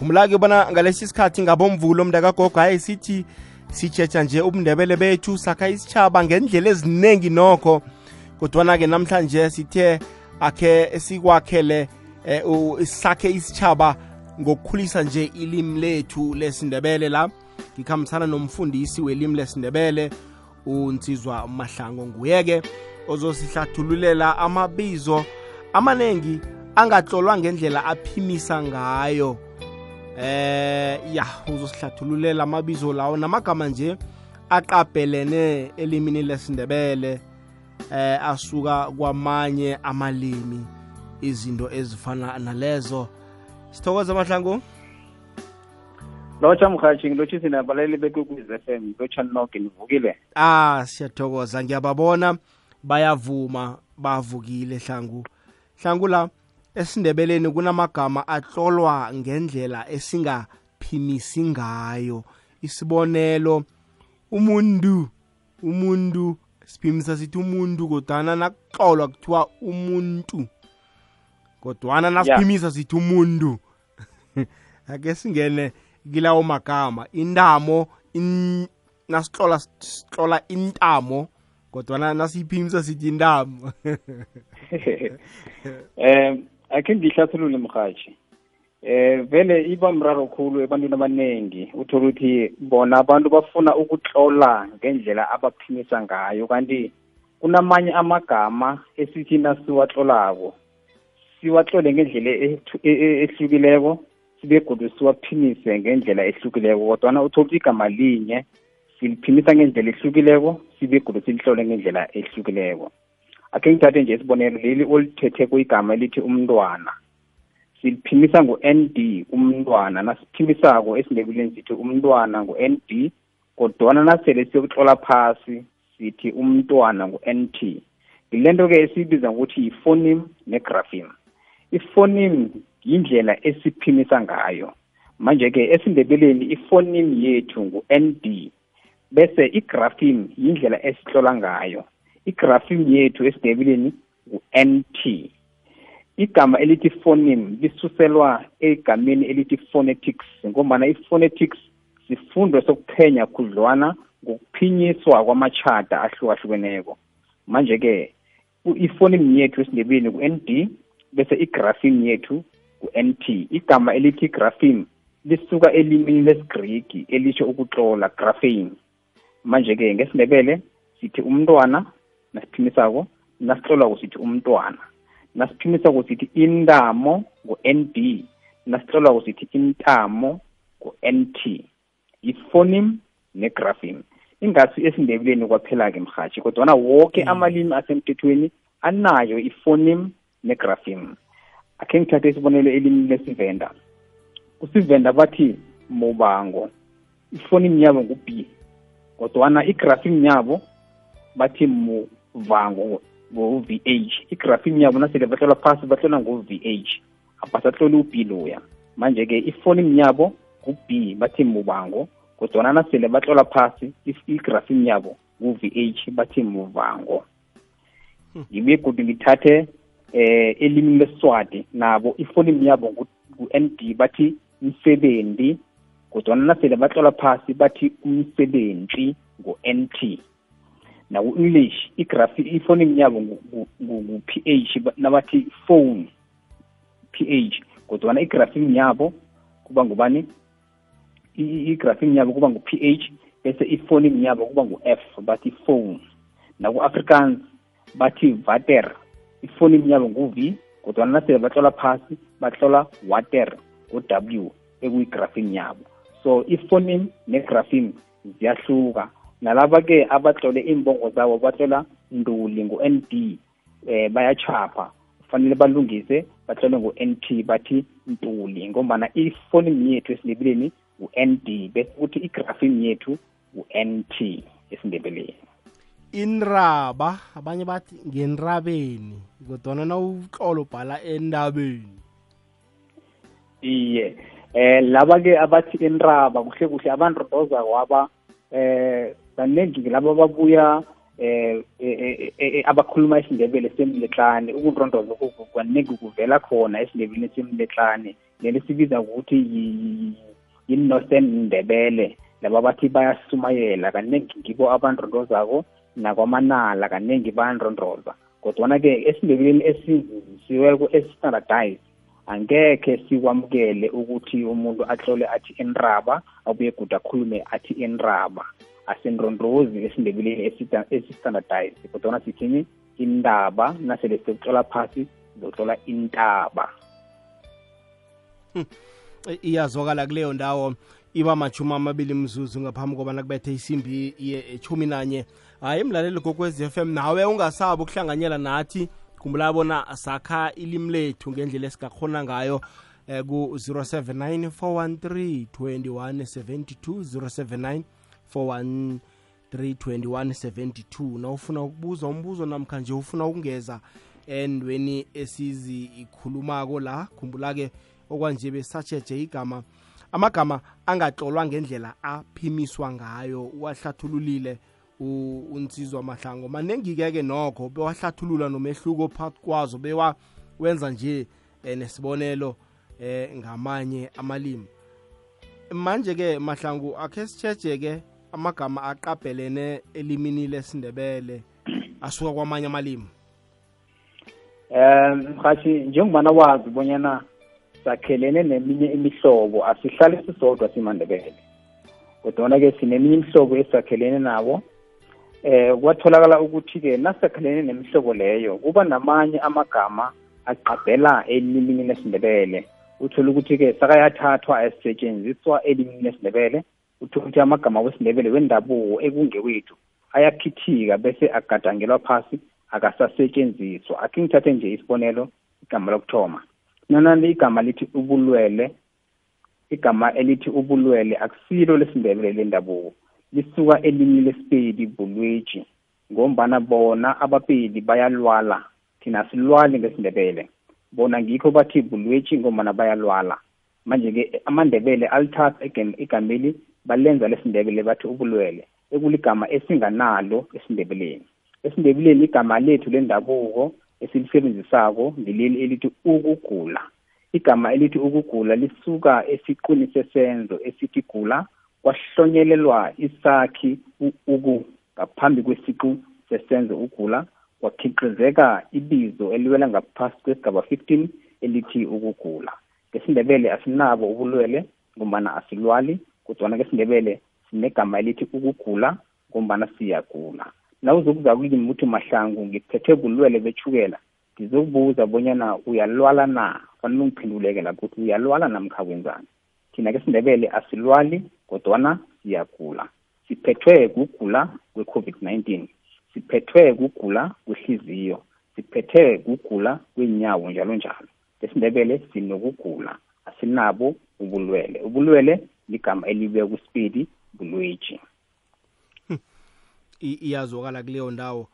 khumbula-ke bona ngalesi sikhathi ngabomvulo mndakagogo hayi sithi sitshetsha nje ubundebele bethu sakha isitshaba ngendlela eziningi nokho. Kodwana-ke namhlanje sithe akhe sikwakhele eh, sakhe isitshaba ngokukhulisa nje ilimi lethu lesindebele la. Ngikhambisana nomfundisi welimi lesindebele unsizwa mahlango nguye-ke ozosihlathululela amabizo amaningi angatlolwa ngendlela aphimisa ngayo. Eh ya uzosihlathululela amabizo lawo. Namagama nje aqabhelene elimini lesindebele eh asuka kwamanye amalimi izinto ezifana nalezo. Sithokoza mahlangu. Lotsha mhathi ngilotshisi nabalali bekwekwez f m lotsha noke nivukile ah siyathokoza. Ngiyababona bayavuma bavukile hlangu. Hlangu la esindebeleni kunamagama atlolwa ngendlela esingaphimisi ngayo. Isibonelo umuntu umuntu siphimisa sithi umuntu kodwana nakuxolwa kuthiwa umuntu kodwana nasiphimisa sithi umuntu. Ake singene kilawo magama. Intamo in, nasihlola sihlola intamo kodwana nasiyiphimisa sithi intamo. Um akhe ngihlathulule mhathi eh vele iba mraro khulu ebantwini abaningi uthola ukuthi bona abantu bafuna ukutlola ngendlela abaphimisa ngayo kanti kunamanye amagama esithi nasiwatlolako. Siwatlole ngendlela e-, e-, ehlukileko sibe godu siwaphimise ngendlela ehlukileko kodwana uthola ukuthi igama linye siliphimisa ngendlela ehlukileko sibe godu silihlole ngendlela ehlukileko. Akhe ngithathe nje isibonelo leli olithethe kwigama elithi umntwana. Siphimisa ngu-nd d umntwana nasiphimisako esindebeleni sithi umntwana ngu-n d kodwana nasele siyokutlola phasi sithi umntwana ngu-n t. Yilento-ke esiyibiza ngokuthi yi-phonim negraphim yindlela esiphimisa ngayo. Manje-ke esindebeleni i-phonim yethu ngu-n d bese igraphim yindlela esihlola ngayo igraphim yethu esindebeleni ngu-n t. Igama elithi phoneme lisuselwa egameni elithi phonetics ngombana i-phonetics sifundo sokuphenya khudlwana ngokuphinyiswa kwamachata ahlukahlukeneko. Manje-ke iphoneme yethu esindebeleni ku-n d bese igrapheme yethu ku-n t. Igama elithi grapheme lisuka elimini lesigriki elisho ukutlola graphane manje-ke ngesindebele sithi umntwana nasiphimisako nasitlolwako sithi umntwana. Nasiphimisa kusithi intamo ngu-ND nasitlolwa kusithi intamo ngu-NT i-phonem negrapheme ingasi esindebeleni kwaphela-ke mhathi kodwana woke mm. amalimi asemthethweni anayo i-phonem negrapheme akhe ngithathe isibonelo elimini lesivenda. Kusivenda bathi mubango i-phonem yabo ngu-b kodwana igrapheme yabo bathi muvango ngo-v h. Igraphing yabo nasele batlola phasi batlola ngo-v h. Abasatloli u-B loya. Manje-ke iphoneme yabo ngu-B bathi mubango kodwana nasele batlola phasi igraphing yabo ngu-v h bathi muvango ngibuye godu ngithathe eh elimi leswati nabo iphoneme yabo ngu-ND bathi msebenzi kodwana nasele batlola phasi bathi umsebenzi ngu-NT naku-english igrafi iphoneme yabo ngu-p h nabathi phone p h. Kodwana igrafini yabo kuba ngubani? Igrafini yabo kuba ngu-p h bese iphoneme yabo kuba ngu-f bathi phone. Naku-afrikaans bathi vater iphoneme yabo ngu-v kodwana nasele batlola phasi batlola water ngo-w ekuyigrafini yabo. So iphoneme negrafini ziyahluka. Nalaba-ke abatlole imbongo zabo batlola nduli ngu-ND eh bayachapha. Kufanele balungise batlole ngu-NT bathi ntuli ngombana iphoneme yethu esindebeleni ngu-ND bese kuthi igrapheme yethu ngu-NT esindebeleni inraba abanye bathi ngenrabeni kodwana nawutlolo bhala endabeni iye eh laba ke abathi inraba kuhle kuhle abanrodoza kwaba eh baningi labo babuya eh, eh, eh abakhuluma isindebele semletlane ukunrondoza kaningi kuvela khona esindebeleni semletlane leli sibiza ukuthi yi-northern ndebele. Laba bathi bayasumayela kaningi ngibo abandrondozako nakwamanala kaningi bayandrondoza. Kodwana-ke esindebeleni esivisiweko esi-standardize angekhe sikwamukele ukuthi umuntu ahlole athi enraba abuye guda akhulume athi enraba asendrondozi esindebeleni esi-standardize kodwana sithini indaba nasele sokutlola phasi zotlola intaba hmm. iyazwakala kuleyo ndawo iba machumi amabili mzuzu ngaphambi kobana kubethe isimbi yechumi nanye hayi mlaleli gokwez f m nawe ungasabi ukuhlanganyela nathi khumbula bona sakha ilimi lethu ngendlela esingakhona ngayo eh, ku-079 413 2172 079 413 na ufuna ukubuza umbuzo namkha nje ufuna ukungeza endweni esizikhulumako la. Khumbula-ke okwanje besatsheje igama. Amagama angatlolwa ngendlela aphimiswa ngayo uwahlathululile unsizwa mahlango maningi-ke ke nokho bewahlathulula nomehluko phakathi kwazo bewawenza nje eh, nesibonelo eh ngamanye amalimi. Manje-ke mahlangu akhe sitsheje-ke amagama aqabhelene elimini lesindebele asuka kwamanye amalimi? Um mhathi njengobana wazi bonyana sakhelene neminye imihlobo asihlale sisodwa simandebele. Kodwana-ke sineminye imihlobo esakhelene nabo. Eh kwatholakala ukuthi-ke nasakhelene nemihlobo leyo kuba namanye amagama aqabhela elimini lesindebele. Uthola ukuthi-ke sakayathathwa asetshenziswa elimini lesindebele. Ukuthi amagama wesindebele wendabuko ekungewethu ayakhithika bese agadangelwa phasi akasasetshenziswa. Akhe ngithathe nje isibonelo igama lokuthoma. Nanani igama lithi ubulwele igama elithi ubulwele akusilo lesindebele lendabuko. Lisuka elinye lesipedi bulweji ngombana bona abapedi bayalwala thina silwali ngesindebele. Bona ngikho bathi bulweji ngombana bayalwala. Manje-ke amandebele alithatha igameli balenza lesindebele bathi ubulwele ekuligama esinganalo esindebeleni esindebeleni igama lethu lendabuko esilisebenzisako ngileli elithi ukugula. Igama elithi ukugula lisuka esiqwini sesenzo esithi gula kwahlonyelelwa isakhi uku ngaphambi kwesiqu sesenzo ugula kwakhiqizeka ibizo eliwela ngaphasi kwesigaba 15 elithi ukugula. Ngesindebele asinabo ubulwele ngombana asilwali. Kodwana kesindebele sinegama elithi ukugula ngombana siyagula. Nawuzokuza kulimi uthi mahlangu ngiphethe bulwele bechukela ngizokubuza bonyana uyalwala na? Fanele ungiphenduleke lapho ukuthi uyalwala namkha kwenzani thina kesindebele asilwali kodwana siyagula. Siphethwe kugula kwe-covid-19 siphethwe kugula kwehliziyo siphethwe kugula kwenyawo njalo njalo esindebele sinokugula asinabo ubulwele ubulwele ligama elibuya kusipedi bulweji iyazwakala kuleyo ndawo.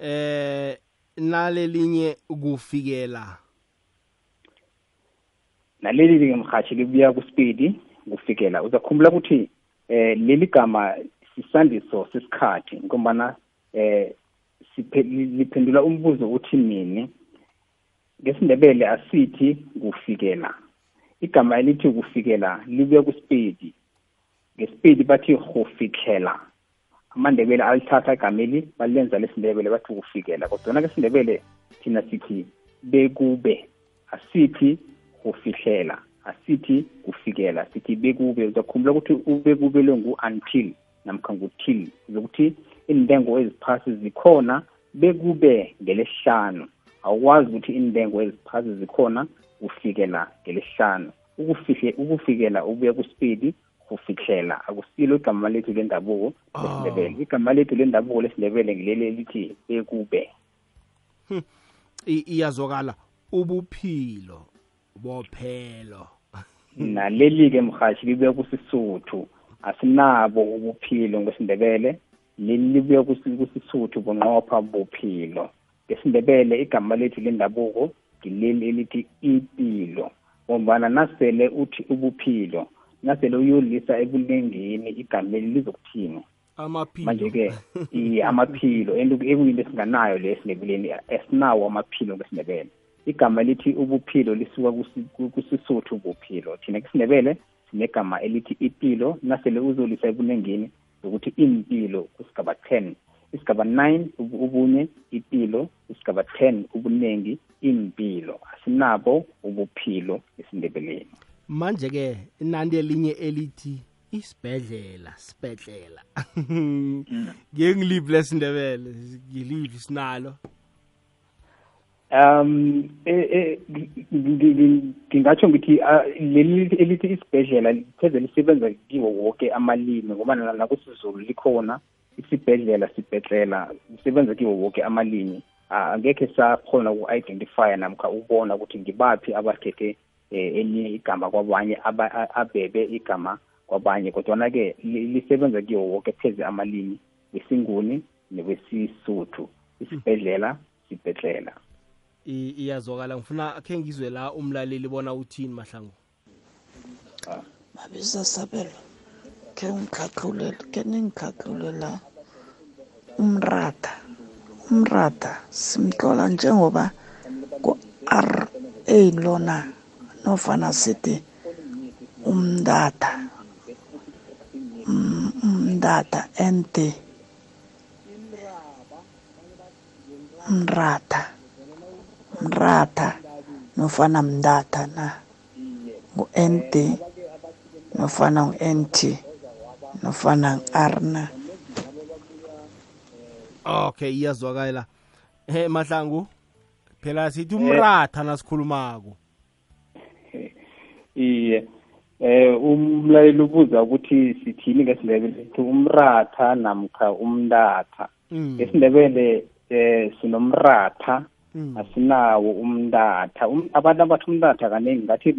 Eh nalelinye kufikela? Naleli ke mhathi libuya kusipedi kufikela. Uzakhumbula ukuthi eh leli gama sisandiso sesikhathi ngombana eh liphendula umbuzo uthi nini ngesindebele asithi kufikela. Igama elithi kufikela libuya kusipedi ngesipedi bathi kufikela amandebele alithatha igameli balenza lesindebele bathi kufikela kodwana kesindebele thina sithi bekube. Asithi kufihlela asithi kufikela sithi bekube. Uzakhumbula ukuthi ubekube lo ngu-until namkha ngu-till. Zokuthi iintengo eziphasi zikhona bekube ngelesihlanu awukwazi ukuthi iintengo eziphasi zikhona kufikela ngelesihlanu ukufihle ukufikela ubuya kusipedi kufihlela akusilo igama lethu lendabuko lesindebele. Igama lethu lendabuko lesindebele ngileli elithi bekube iyazwakala. Ubuphilo bophelo. Naleli-ke mhashi libuya kusisuthu. Asinabo ubuphilo ngesindebele. Leli libuya kusisuthu bunqopha buphilo ngesindebele igama lethu lendabuko ngileli elithi impilo ngombana nasele uthi ubuphilo nasele uyolisa ebulengeni igameli lizokuthini? Amaphilo. Manje-ke amaphilo. Ekuyinto esinganayo le esindebeleni esinawo amaphilo ngesinebele igama elithi ubuphilo lisuka kusisuthu ubuphilo. Thina kesinebele sinegama elithi ipilo nasele uzolisa ebulengeni ukuthi impilo kusigaba 10 isigaba 9 ubunye ipilo isigaba 10 ubunengi impilo asinabo ubuphilo esindebeleni. Manje ke inandi elinye elithi isibhedlela sibhedlela. Ngeke ngiliphi lesindebele ngiliphi sinalo. Um ngingatsho ngithi leli elithi isibhedlela pheze lisebenza kiwo wonke amalimi ngoba nakusizulu likhona isibhedlela sibhedlela lisebenza kiwo wonke amalimi. Angekhe sakhona uku-identifya namkha ubona ukuthi ngibaphi abathethe eh, elinye igama kwabanye abebe igama kwabanye. Kodwana-ke lisebenza kiwo wonke pheze amalimi wesinguni newesisuthu isibhedlela sibhedlela. Iyazwakala. Ngifuna khe ngizwe la umlaleli bona uthini mahlango mabisa sabelo khe ngikhahlulele khe ningikhahlulele umrata umrata simtlola njengoba ku-r a lona nofana sithi umdata umdata nd umrata mratha nofana mndatha na. Ngu-nd nofana ngu-nt nofana ngu-r na. Okay iyazwakala. He mahlangu phela sithi umratha nasikhulumako. Iye. Eh umlaleli ubuza ukuthi sithini ngesindebele? Sithi umratha namkha umndatha Mm. ngesindebele eh sinomratha. Mm. asinawo umndatha Um- abantu abathi umndatha kaningi ngathi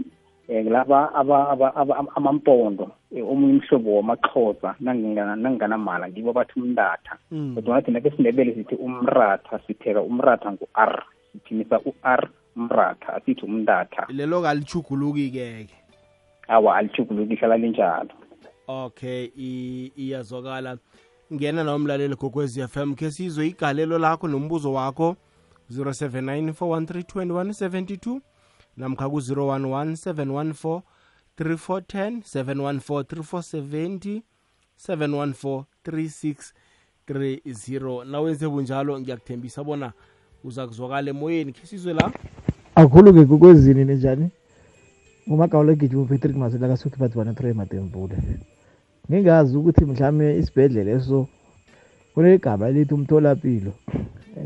eh, laba aba- aba- aba- amampondo eh, omunye umhlobo wamaxhosa nangingana- nanginganamala ngibo bathi umndatha Mm. kodwa nathi nakesindebele sithi umratha sipheka umratha ngu-r siphimisa u-r umratha asithi umndatha lelo kalichuguluki-ke ke. Awa alichuguluki hlala linjalo okay i- iyazwakala. Ngena nomlaleli gokwezi FM ke sizwe igalelo lakho nombuzo wakho 0794132172 namkha ku-011 714 3410 714 3470 714 3630 nawenze bunjalo ngiyakuthembisa bona uza kuzwakala emoyeni khe sizwe la. Akhulu-ke kukwezini ninjani ngumagawulo egijima upatrick masela kasuthi bathi bane-tray matembule ngingazi ukuthi mhlawumbe isibhedlela eso kunegama elithi umtholapilo.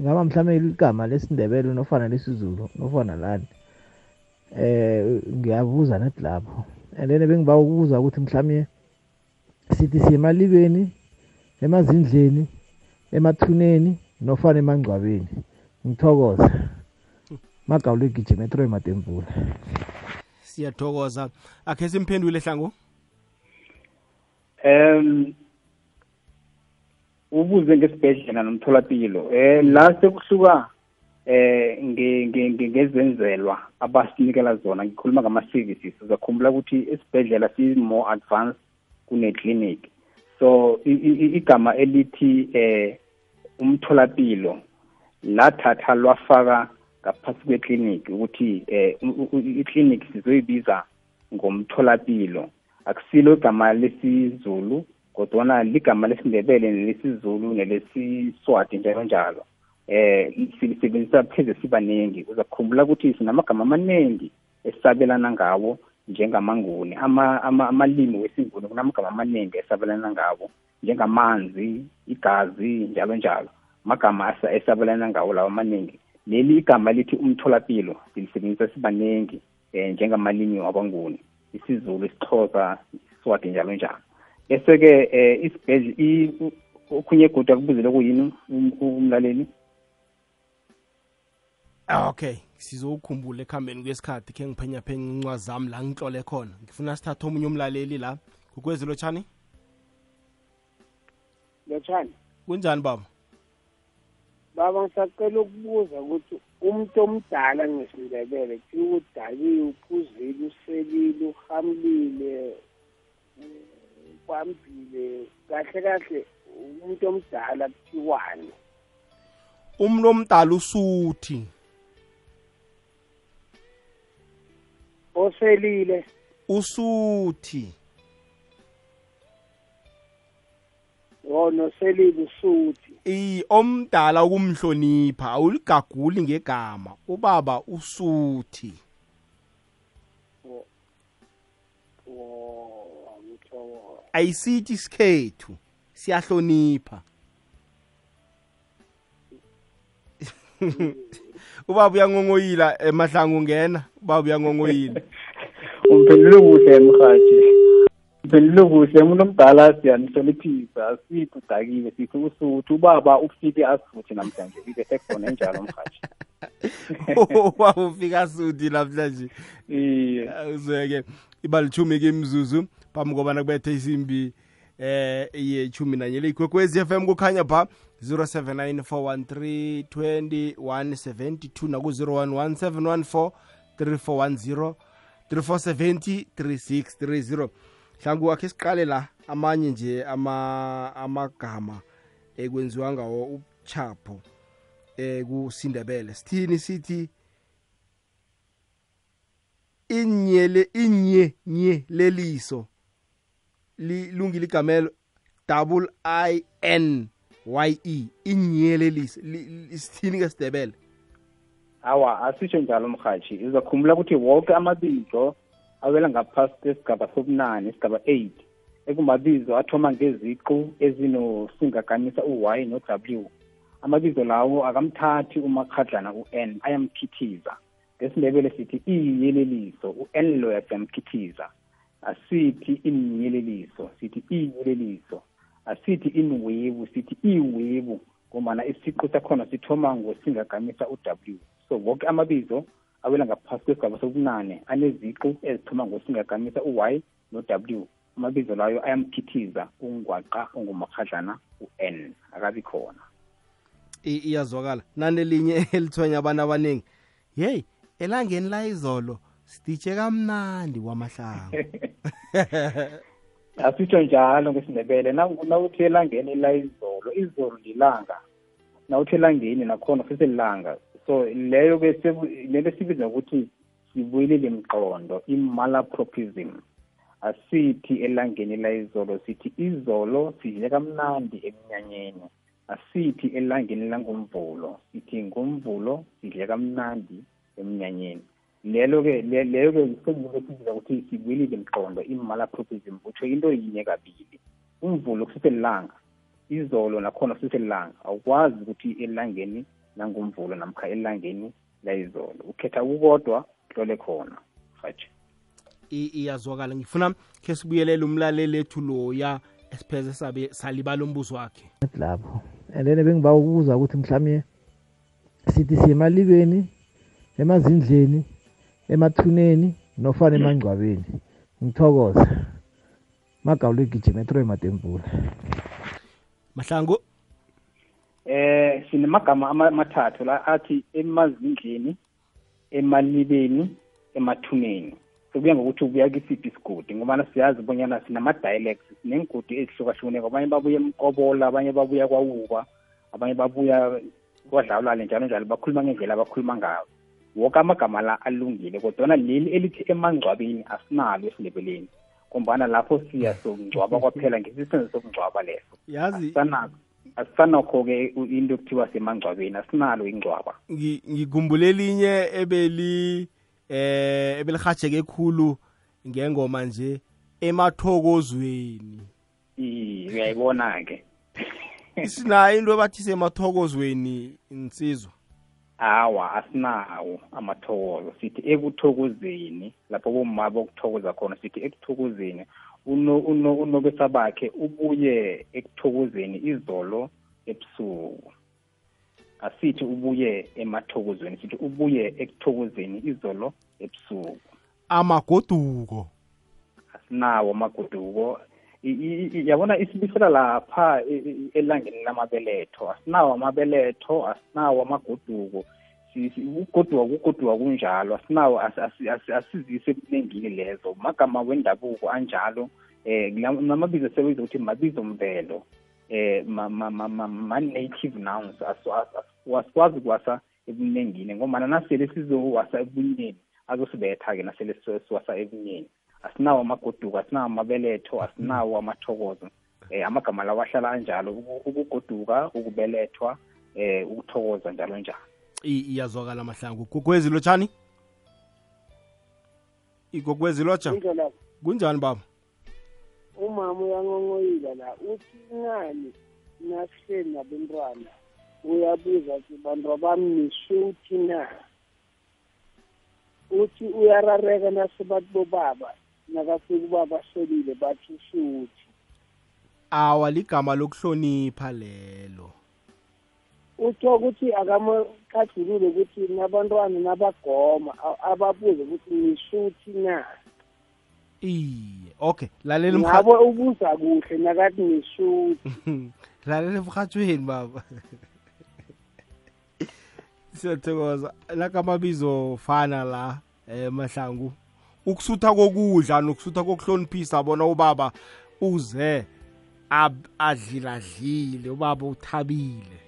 Ngaba mhlawumbe igama lesindebele nofana lesizulu nofana lani? Eh ngiyabuza nathi lapho. And then bengiba ukubuza ukuthi mhlawumbe sithi siyemalibeni emazindleni emathuneni nofana emangcwabeni. Ngithokoza magawulo egijima etroy matembula. Siyathokoza. Akhe simphendule hlangu? Um ubuze ngesibhedlela nomtholapilo. Eh la sekuhluka eh nge- nge- nge- ngezenzelwa abasinikela zona. Ngikhuluma ngama-services. Uzakhumbula ukuthi esibhedlela si-more advanced kune-clinic. So igama elithi eh umtholapilo lathatha lwafaka ngaphasi kweklinik ukuthi eh i-clinic sizoyibiza ngomtholapilo. Akusilo igama lesizulu kodwana ligama lesindebele nelesizulu nelesiswati njalo njalo eh silisebenzisa pheze sibaningi uzakukhumbula ukuthi sinamagama amaningi esabelana ngawo njengamanguni. Ama, ama, amalimi wesinguni kunamagama amaningi esabelana ngawo njengamanzi igazi njalo njalo. Amagama asa- esabelana ngawo lawo amaningi leli igama lithi umtholapilo silisebenzisa sibaningi eh njengamalimi wabanguni isizulu isixhosa isiswati njalo njalo. Bese-ke eh isibhedle okhunye goda kubuzile kuyini um- umlaleli? Okay. Sizowukhumbula ekuhambeni kwesikhathi khe ngiphenya phenya incwazi zami la ngitlole khona. Ngifuna sithathe omunye umlaleli la. Kukwezilo tshani lotshani. Kunjani baba? Baba ngisacela ukubuza ukuthi umuntu omdala ngesindebele kuthiwa udakiwe uphuzile uselile uhamlile kwambile kahle kahle umuntu omdala kuthiwani? Umuntu omdala usuthi. Oselile. Usuthi. Wona oselile usuthi. I omdala ukumhlonipha awuligaguli ngegama. Ubaba usuthi. Wo ngithokoza ayisithi isikhethu siyahlonipha. Ubaba uyangongoyila emahlangu ungena ubaba uyangongoyila. Umphendule kuhle mhathi umphendule kuhle umuntu omdala siyanihloniphisa asithi udakiwe sithi usuthi ubaba ufike asuthi namhlanje ibe sekhona enjalo mhathi ubaba ufika asuthi namhlanje. Iye. Ibalithumi ke imzuzu phambi kobana kubethe isimbi eh yechumi nanye likwekwezi FM kukhanya pha 0794132172 naku-011 3410 3470 3630 hlangu wakhe siqale la amanye nje ama amagama ekwenziwa ngawo ubuchapho eh kusindebele. Sithini sithi inyele inye nye leliso lilungile igamelo double i n y e inyeleliso isithini ke sidebele awa asitsho njalo mrhatshi izakhumbula ukuthi wonke amabizo awela ngaphasi kwesigaba sobunane isigaba eight. Ekumabizo athoma ngeziqu ezinosingakanisa u-y no-w. Amabizo lawo akamthathi umakhadlana u-n ayamkhithiza ngesindebele sithi iyeleliso u-n lo siyamkhithiza asithi inyeleliso sithi iyeleliso asithi inwebu sithi iwebu ngombana isiqu sakhona sithoma ngosingakamisa u-w. So wonke amabizo awela ngaphasi kwesigaba sobunane aneziqu ezithoma ngosingakamisa u-y no-w. Amabizo layo ayamkhithiza ungwaqa ongumakhadlana u-n akabi khona. I- iyazwakala. Nanelinye elithwenya abantu abaningi yeyi elangeni la izolo siditshe kamnandi kwamahlangu. Asitsho njalo ngesindebele Na- nawuthi elangeni la izolo izolo lilanga. Nawuthi elangeni nakhona futhi lilanga. So leyo-ke seku- lento sibiza ngokuthi sibuyelele mqondo i-malapropism. Asithi elangeni la izolo sithi izolo sidle kamnandi emnyanyeni. Asithi elangeni langomvulo sithi ngomvulo sidle kamnandi emnyanyeni. Lelo-ke le- leyo-ke sengile sibiza ukuthi sibuyelile mqondo i-malapropism utsho into yinye kabili. Umvulo kusiselilanga izolo nakhona kusiselilanga awukwazi ukuthi elangeni langomvulo namkha elangeni layizolo. Ukhetha kukodwa hlole khona hatshe I- iyazwakala. Ngifuna khe sibuyelela umlaleli ethu loya esipheze sabe salibala umbuzo wakhe. Lapho. And then bengiba ukubuza ukuthi mhlawumbe sithi siyemalibeni emazindleni emathuneni nofana emangcwabeni. Ngithokoza magawulo egijima etroy matempula mahlangu? Eh sinemagama ama- amathathu la athi emazindleni emalibeni emathuneni. Sokuya ngokuthi ubuya kisiphi isigodi ngobana siyazi bonyana sinama-dialects sinengodi ezihlukahlukeneko. Abanye babuya emkobola abanye babuya kwawuba abanye babuya kwadlawulale njalo njalo. Bakhuluma ngendlela abakhuluma ngayo woke amagama la alungile kodwana leli elithi emangcwabeni asinalo esindebeleni ngombana lapho siya sokungcwaba kwaphela ngesisenzo sokungcwaba leso. Yazi asisanako asisanakho-ke into ekuthiwa semangcwabeni asinalo ingcwaba. Ngi- ngikhumbule elinye ebeli eh ebelihatsheke khulu ngengoma nje emathokozweni. Iye, uyayibona-ke. Sinayo into ebathi semathokozweni insizwa awa asinawo amathokozo sithi ekuthokozeni lapho bomma bokuthokoza khona sithi ekuthokozeni uno- uno- unobesa bakhe ubuye ekuthokozeni izolo ebusuku. Asithi ubuye emathokozweni sithi ubuye ekuthokozeni izolo ebusuku. Amagoduko. Asinawo amagoduko I- i- i- yabona isibisela lapha e- e- elangeni lamabeletho. Asinawo amabeletho asinawo amagoduko. Si- si- ukugoduka kugoduka kunjalo. Asinawo as- as- as- asizise ekunengini lezo. Magama wendabuko anjalo eh kula- namabizo esebenza ukuthi mabizo mvelo eh ma- ma- ma- ma- ma-native nouns. Asu- as- as- wasikwazi kuwasa ebunengini ngombana nasele sizowasa ebunyeni azosibetha-ke nasele siwasa ebunyeni. Asinawo amagoduko asinawo amabeletho asinawo amathokozo. Eh amagama lawo ahlala anjalo uku- ukugoduka ukubelethwa eh ukuthokoza njalo njalo. I- iyazwakala mahlangu. Gogwezi lotshani? Igogwezi lotsha? Indlela kunjani baba? Umama uyangongoyila la uthi ngani nasihleli nabentwana? Uyabuza ukuthi bantu bami nisuthi na? Uthi uyarareka nasebathi bobaba nakafika ubaba solile bathi usuthi awa ligama lokuhlonipha lelo. Utho ukuthi akamakajulule ukuthi nabantwana nabagoma ababuze ukuthi nisuthi na? Iye okay lalela ngabo ubuza kuhle nakathi nisuthi lalela emrhatshweni baba. Siyathokoza. Nakamabizo fana la eh mahlangu. Ukusutha kokudla nokusutha kokuhloniphisa bona ubaba uze ab- adliladlile ubaba uthabile.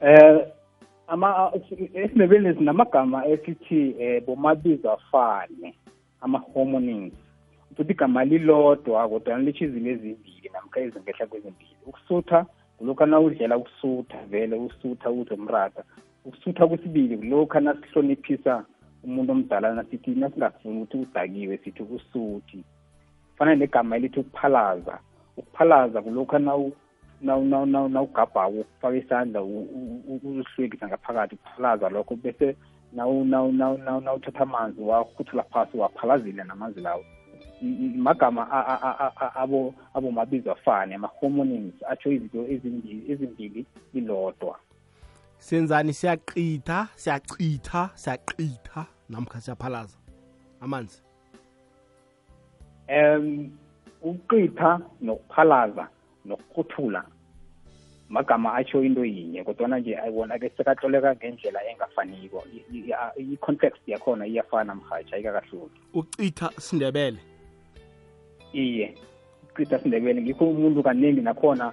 Eh ama esindebeleni sinamagama esithi eh bomabizo afane ama-homonyms futhi igama lilodwa kodwa litsho izinto ezimbili namkha ezingehla kwezimbili. Ukusutha kulokhu nawudlela ukusutha vele usutha uze umrata ukusutha kwesibili kulokhu nasihloniphisa umuntu omdala nasithi nasingafuni ukuthi udakiwe? Sithi usuthi fana negama elithi ukuphalaza. Ukuphalaza kulokhu nawu nawu- nawu- nawu- nawugabhako ufaka isandla u- u- u- uzihlwekisa ngaphakathi ukuphalaza lokho bese nawu- nawu- nawu- nawu- nawuthatha amanzi wakhuthula phasi waphalazile namanzi lawo. I- i- magama a- a- a- a- a- abo abomabizo afane ama-homonyms atsho izinto ezimbili ezimbili lilodwa senzani? Siyaqitha siyachitha siyaqitha. Namkha siyaphalaza. Amanzi. Um ukuqitha nokuphalaza nokukhuthula magama atsho into yinye kodwana nje ayibona ke sekatloleka ngendlela engafaniko. I-context yakhona iyafana mhatsha ayikakahluki ucitha sindebele iye ukucitha sindebele ngikho umuntu kaningi nakhona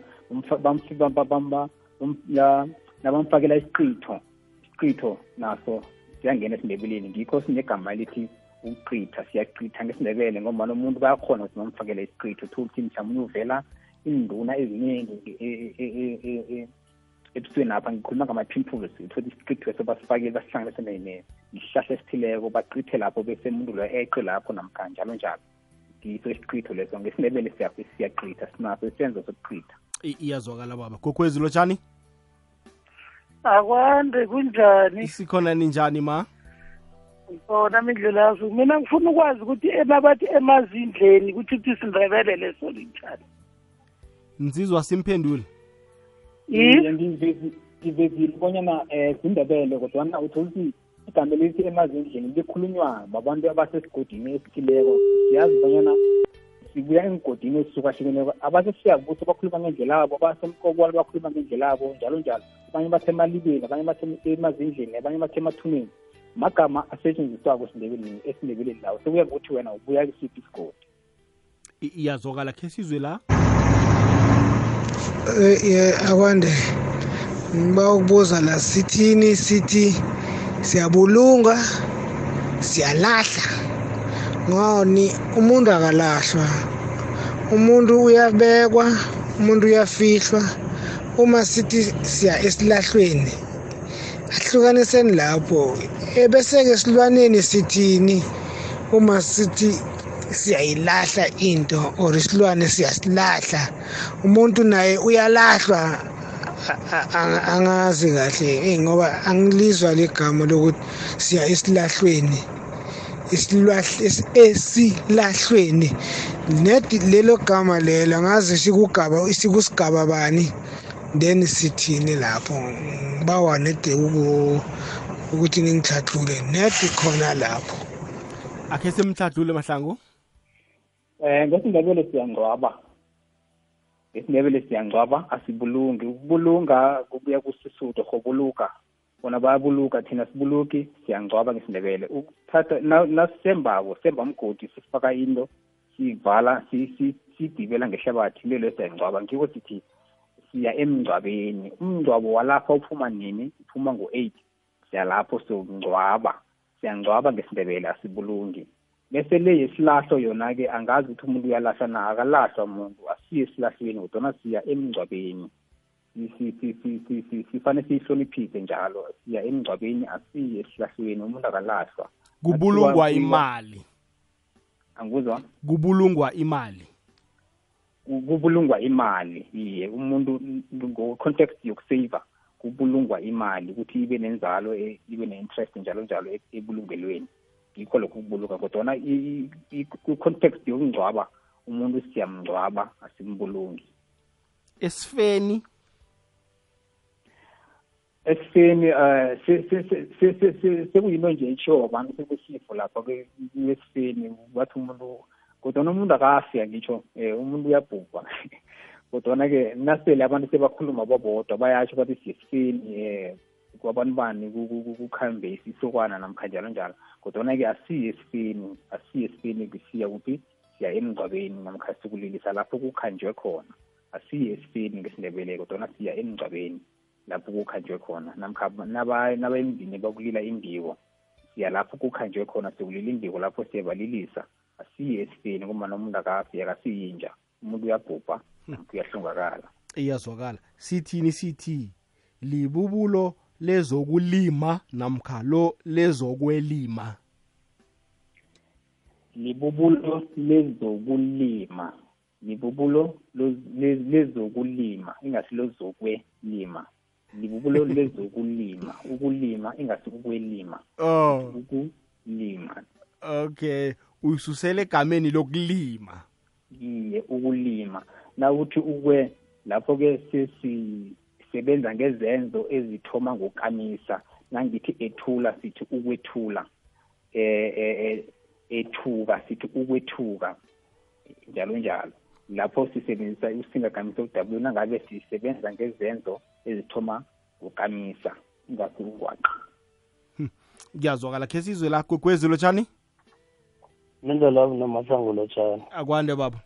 nabamfakela isiqitho isiqitho naso siyangena esindebeleni. Ngikho sinegama elithi ukuqitha siyaqitha ngesindebele ngoba umuntu bayakhona ukuthi bamfakele isiqitho uthi ukuthi mhlawumbe uvela induna eziningi e- e- e- ebusweni apha ngikhuluma ngama-pimples uthole isiqitho eso basifakile basihlanganise ne- ne- nesihlahla esithileko baqithe lapho bese umuntu loyo eqe lapho namkha njalo njalo. Ngiso isiqitho leso. Ngesindebele siya- siyaqitha sinaso isenzo sokuqitha iyazwakala baba. Gogwezi lotshani akwande kunjani? Sikhona ninjani ma? Khona mindlela yazo mina ngifuna ukwazi ukuthi emabathi emazindleni kuthi ukuthi sindebele leso linjani. Nzizwa simphendule. Iye, ngivezi- ngivezile bonyana um zindebele kodwana uthole ukuthi igama elithi emazindleni likhulunywa babantu abasesigodini esithileko siyazi bonyana sibuya engodini ezisukwahlukeneko abasesiyakubuthi bakhuluma ngendlela abo basemkobolo bakhuluma ngendlela abo njalo njalo. Abanye bathe emalibeni abanye bathe emazindleni abanye bathe emathuneni. Magama asetshenziswako esindebeleni esindebeleni lawo. Sekuya ngokuthi wena ubuya kisiphi isigodi. I- iyazwakala khe sizwe la? Eh, eh, akwande. Ngiba ukubuza la sithini sithi siyabulunga siyalahla. Ngoni umuntu akalahlwa. Umuntu uyabekwa umuntu uyafihlwa. Uma sithi siya esilahlweni ahlukaniseni lapho. Ebese-ke esilwaneni sithini? Uma sithi siyayilahla into or isilwane siyasilahla umuntu naye uyalahlwa. Angazi kahle eh, ngoba angilizwa ligama lokuthi siya esilahlweni. Isilwahl- es- esilahlweni. Nedi lelo gama lelo ngazi sikugaba sikusigaba bani? Then sithini lapho? Ngibawa nede uku- ukuthi ningihlathule nedi khona lapho. Akhe simhladlule mahlangu. Eh ngesindebele siyangcwaba. Ngesindebele siyangcwaba. Asibulungi. Ukubulunga kubuya kusisuthu khobuluka. Bona bayabuluka thina sibuluki siyangcwaba ngesindebele. Ukuthatha na- nasembako semba umgodi sifaka into sivala si- si- sidibela ngehlabathi lelo siyangcwaba. Ngiko sithi siya emngcwabeni. Umngcwabo walapha uphuma nini? Uphuma ngo-eight. Siyalapho siyongcwaba. Siyangcwaba ngesindebele asibulungi. Bese le yesilahlo yona-ke angazi ukuthi umuntu uyalahla na akalahlwa umuntu asiye esilahlweni kodwana siya emngcwabeni. Sifanele siyihloniphise njalo. Siya emngcwabeni asiye esilahlweni umuntu akalahlwa. Kubulungwa imali. Angikuzwa kubulungwa imali. Kubulungwa imali iye. Umuntu ngo-context yokusava kubulungwa imali ukuthi ibe nenzalo e, ibe ne-interest njalo njalo e, ebulungelweni. Yikho lokho kubulunga kodwana ku-context yokungcwaba umuntu siyamngcwaba asimbulungi. Esifeni esifeni um sekuyinto nje itshiwo abantu sekusifo lapha kwesifeni bathi umuntu kodwana umuntu akafika ngitsho um umuntu uyabhubha. Kodwana-ke nasele abantu sebakhuluma babodwa bayasho bathi siyesifeni um kwabantu bani kukhambe isisokwana namkha njalo njalo. Kodwana-ke asiye esifeni asiye esifeni siya kuphi siya emngcwabeni namkha sikulilisa lapho kukhanjwe khona. Asiye esifeni ngesindebele kodwana siya emngcwabeni. Lapho kukhanjwe khona. Namkha naba emndini bakulila indiwo siya lapho kukhanjwe khona sikulila indiwo lapho siyabalilisa asiye esifeni ngoba umuntu akafi akasiyinja. Umuntu uyabhubha kuyahlongakala iyazwakala. Sithini sithi libubulo lezokulima namkha lo lezokwelima? Libubulo lezokulima. Libubulo lezokulima ingasi lozokwelima libubulo lezokulima ukulima ingasi ukwelima. Oh. Ukulima. Okay uyisusele egameni lokulima. Iye ukulima. Nawuthi ukwe lapho-ke sesisebenza ngezenzo ezithoma ngokamisa nangithi ethula sithi ukwethula eh ethuka sithi ukwethuka njalo njalo. Lapho sisebenzisa usingakamisa okudabulo nangabe sisebenza ngezenzo ezithoma ngokamisa ingasi ungwaqa kuyazwakala khe sizwe lakho kwezilo tshani mindlela nomasango lotshani akwande baba.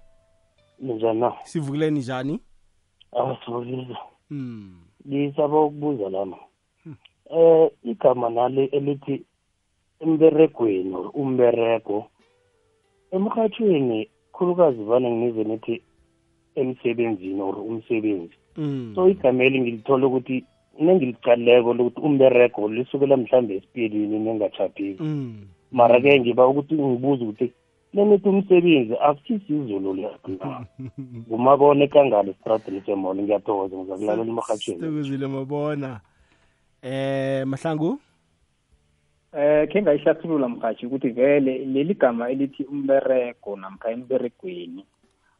Ninjani na? Sivukileni njani? Awasivukile hmm. Ngisaba ukubuza lana. Eh igama nali elithi emberegweni or umberego. Emrhatshweni khulukazi vane ngize nithi emsebenzini or umsebenzi. mm. So igama eli ngilithola ukuthi nengilicaleko lokuthi umberego lisukela mhlambe esipilini nengachaphiki mm. mara-ke ngiba ukuthi ngibuza ukuthi lenithi umsebenzi akusisi izulu liyana ngumabona ekangalo estradini semolo ngiyathokoza ngizakulalela emrhatshweni sithokozile mabona. Eh mahlangu? Eh khe ngayihlathulula mhathi ukuthi vele leli gama elithi umberego namkha emberegweni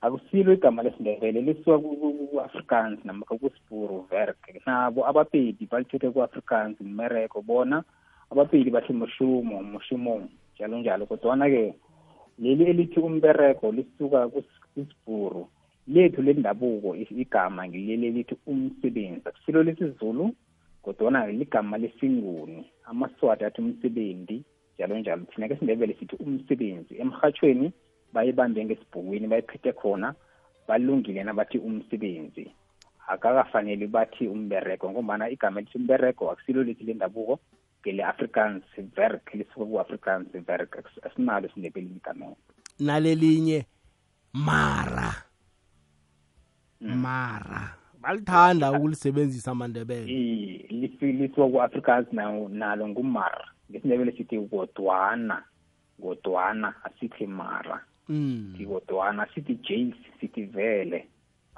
akusilo igama lesindebele lisuka ku-afrikaans namkha kusiburu verk nabo abapedi balithethe ku-afrikaans mmereko bona abapedi bathi mushumo mushumo njalo njalo. Kodwana-ke leli elithi umbereko lisuka kusiburu lethu lendabuko igama ngileli elithi umsebenzi. Akusilo lesizulu kodwana ligama lesinguni. Amaswati athi umsebenzi njalo njalo. Thina ke sindebele sithi umsebenzi. Emrhatshweni bayibambe ngesibhukwini bayiphethe khona balungile nabathi umsebenzi. Akakafanele bathi umberego ngombana igama elithi umberego akusilo lithi lendabuko ngele-afrikaans verk lisuka ku-afrikaans verk asinalo sindebeleni igamelo nalelinye mara. Mara. Balithanda ukulisebenzisa amandebele. Lisuka ku-afrikaans nalo ngumara. Ngesindebele sithi kodwana kodwana asithi mara. mm. Kodwana sithi james sithi vele.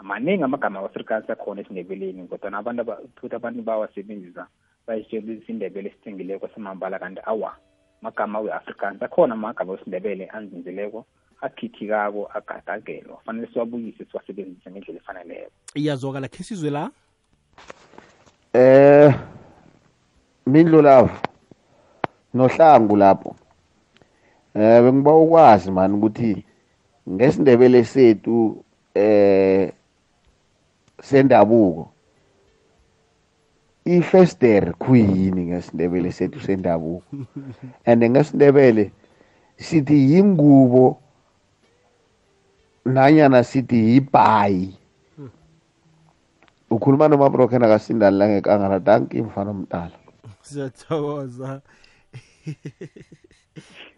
Maningi amagama awa-afrikaans akhona esindebeleni kodwana abantu futhi abantu bawasebenzisa bayisebenzisa isindebele esithengileko samambala kanti awa magama we-afrikansi akhona amagama wesindebele anzinzileko akhithikako agadagelwa fanele siwabuyise siwasebenzise ngendlela efaneleko. Iyazwakala khe sizwe la? Eh mindlu lapho nohlangu lapho eh bengiba ukwazi mani ukuthi ngesindebele sethu eh sendabuko ifester khuyini ngesindebele sethu sendabuko. And ngesindebele sithi yingubo nanyana sithi yibhayi. Ukhuluma nomabroken akasindani langekangala danki mfana omdala. Siyathokoza.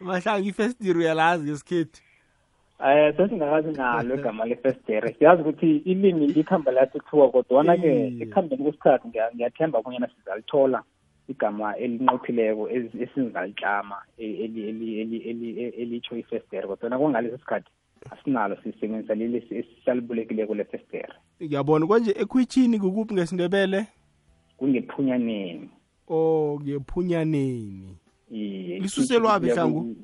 mahlanga ifestiri uyalazi ngesikhethu um sesingakazi nalo igama lefestere siyazi ukuthi ilimi likhamba lathuthuka kodwana-ke ekuhambeni kwesikhathi ngiya- ngiyathemba bonyana sizalithola igama elinqophileko esingalitlama e- eli- eli- eli- eli- e- elitsho ifestere kodwana kwangalesi sikhathi asinalo sisebenzisa leli esi- esalibolekileko lefestere ngiyabona. Konje ekhwitshini kukuphi ngesindebele? Kungephunyaneni. O ngephunyaneni. iye Lisuselwaphi, Hlangu? ku-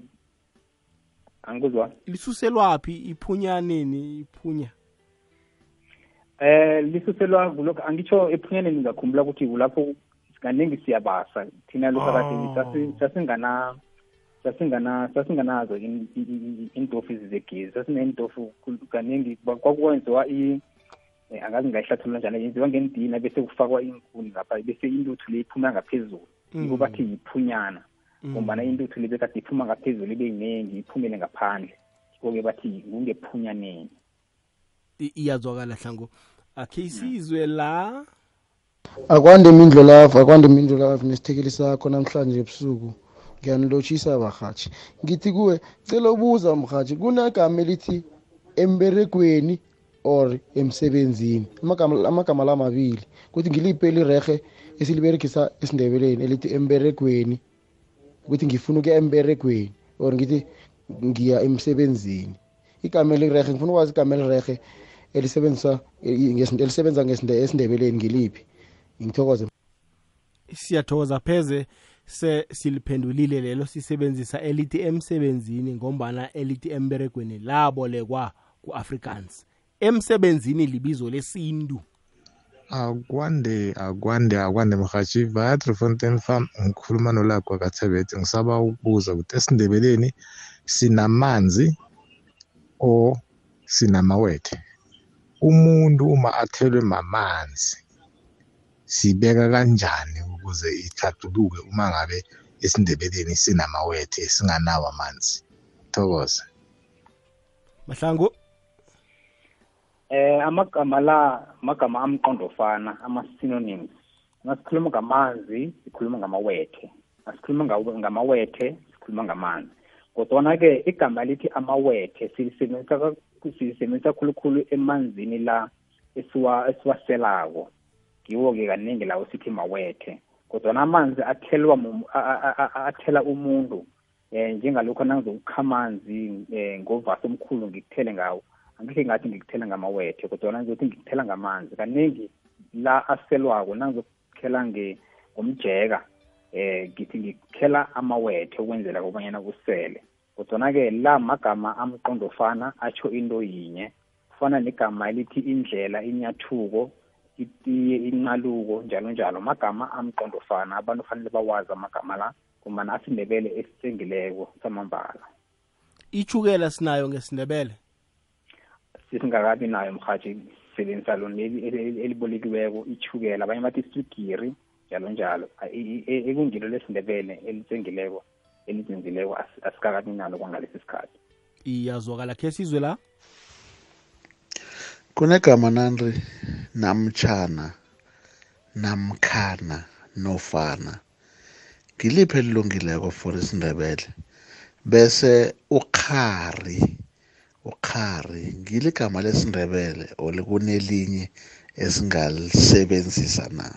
angikuzwa lisuselwaphi iphunyaneni iphunya eh lisuselwa kulokho angitsho ephunyaneni ngakhumbula ukuthi kulapho kaningi siyabasa. Thina lokho sasi- sasingana sasingana sasinganazo in- i- i- iintofu zegezi sasineentofu khulu- kaningi kwa- kwakwenziwa i eh, angazi ngayihlathulula njani yenziwa ngendina bese kufakwa inkuni ngapha bese intuthu le iphuma ngaphezulu. Mm. bathi yiphunyana. Ngombana intuthu le bekade iphuma ngaphezulu ibe yiningi iphumele ngaphandle. Yiko-ke bathi kungephunyaneni. I- iyazwakala hlango akhe isizwe la? Akwande imindlo lapha akwande imindlo lapha nesithekeli sakho namhlanje ebusuku. Ngiyanilotshisa barhatshi. Ngithi kuwe cela ubuza mrhatshi kunegama elithi emberegweni or emsebenzini? Amagama amagama la mabili kuthi ngiliphi elirehe esiliberegisa esindebeleni elithi emberegweni. Ukuthi ngifuna ukuya emberegweni or ngithi ngiya emsebenzini. Igama elirehe ngifuna ukwazi igama elirehe elisebenzisa elisebenza ngesinde- esindebeleni ngiliphi? Ngithokoze. Siyathokoza pheze se siliphendulile lelo sisebenzisa elithi emsebenzini ngombana elithi emberegweni labolekwa ku-africans emsebenzini libizo lesintu. Akwande akwande akwande mhathi vatri fontaine farm ngikhuluma nolakwa kathebete ngisaba ukubuza ukuthi esindebeleni sinamanzi or sinamawethe? Umuntu uma athelwe mamanzi sibeka kanjani ukuze ithathuluke uma ngabe esindebeleni sinamawethe singanawo amanzi? Thokoza mahlangu. Eh amagama la amagama amqondofana ama-synonyms ngasikhuluma ngamanzi sikhuluma ngamawethe ngasikhuluma ngaw- ngamawethe sikhuluma ngamanzi. Kodwana-ke igama lithi amawethe silisebenzisa ka- silisebenzisa khulukhulu emanzini la esiwa esiwaselako. Ngiwo-ke kaningi lawo sithi mawethe. Kodwana amanzi athelwa mum- a- a- a- a- athela umuntu eh njengalokho nangizokukha amanzi eh ngovasi omkhulu ngikuthele ngawo. Angekhe ngathi ngikuthela ngamawethe kodwa ngizothi ngikuthela ngamanzi kaningi la aselwako nangizokuthela nge- ngomjeka eh ngithi ngikuthela amawethe ukwenzela kobanyana kusele. Kodwana-ke la magama amqondofana atsho into yinye kufana negama elithi indlela inyathuko itiye incaluko njalo njalo magama amqondofana abantu fanele bawazi amagama la ngombana asindebele esisengileko samambala. Ichukela sinayo ngesindebele? Sisingakabi nayo mhathi sisebenzisa lona leli eli- elibolekiweko ichukela abanye bathi iswigiri njalo njalo i- i- ekungilo lesindebele elisengileko elizinzileko asi- asikakabi nalo kwangalesi sikhathi. Iyazwakala khe sizwe la? Kunegama nandri namtshana namkhana nofana. Ngiliphi elilungileko for isindebele? Bese ukhari. Ukhari ngilo igama lesindebele or kunelinye esingalisebenzisa na?